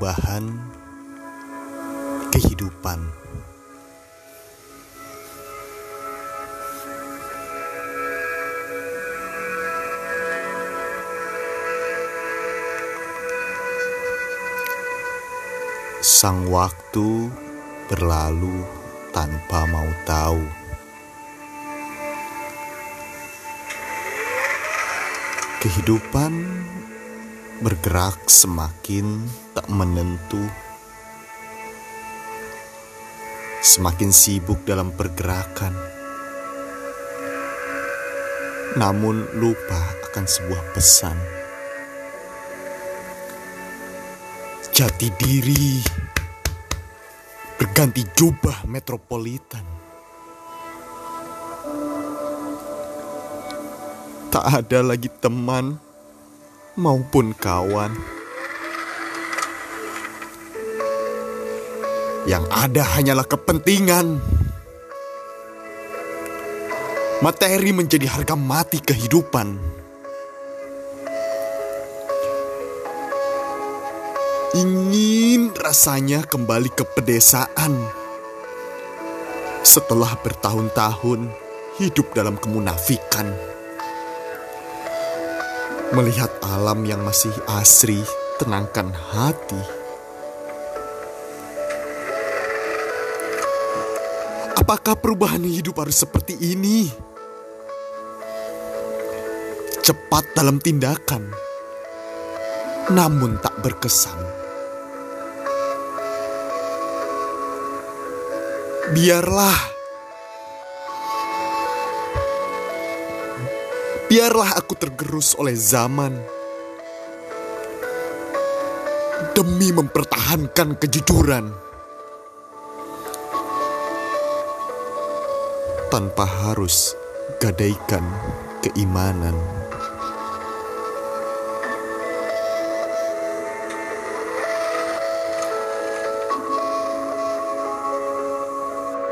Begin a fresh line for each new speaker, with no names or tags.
perubahan kehidupan. Sang waktu berlalu tanpa mau tahu. Kehidupan bergerak semakin tak menentu, semakin sibuk dalam pergerakan, namun lupa akan sebuah pesan. Jati diri berganti jubah metropolitan. Tak ada lagi teman maupun kawan. Yang ada hanyalah kepentingan. Materi menjadi harga mati kehidupan. Ingin rasanya kembali ke pedesaan. Setelah bertahun-tahun hidup dalam kemunafikan. Melihat alam yang masih asri, tenangkan hati. Apakah perubahan hidup harus seperti ini? Cepat dalam tindakan, namun tak berkesan. Biarlah Biarlah aku tergerus oleh zaman demi mempertahankan kejujuran tanpa harus gadaikan keimanan.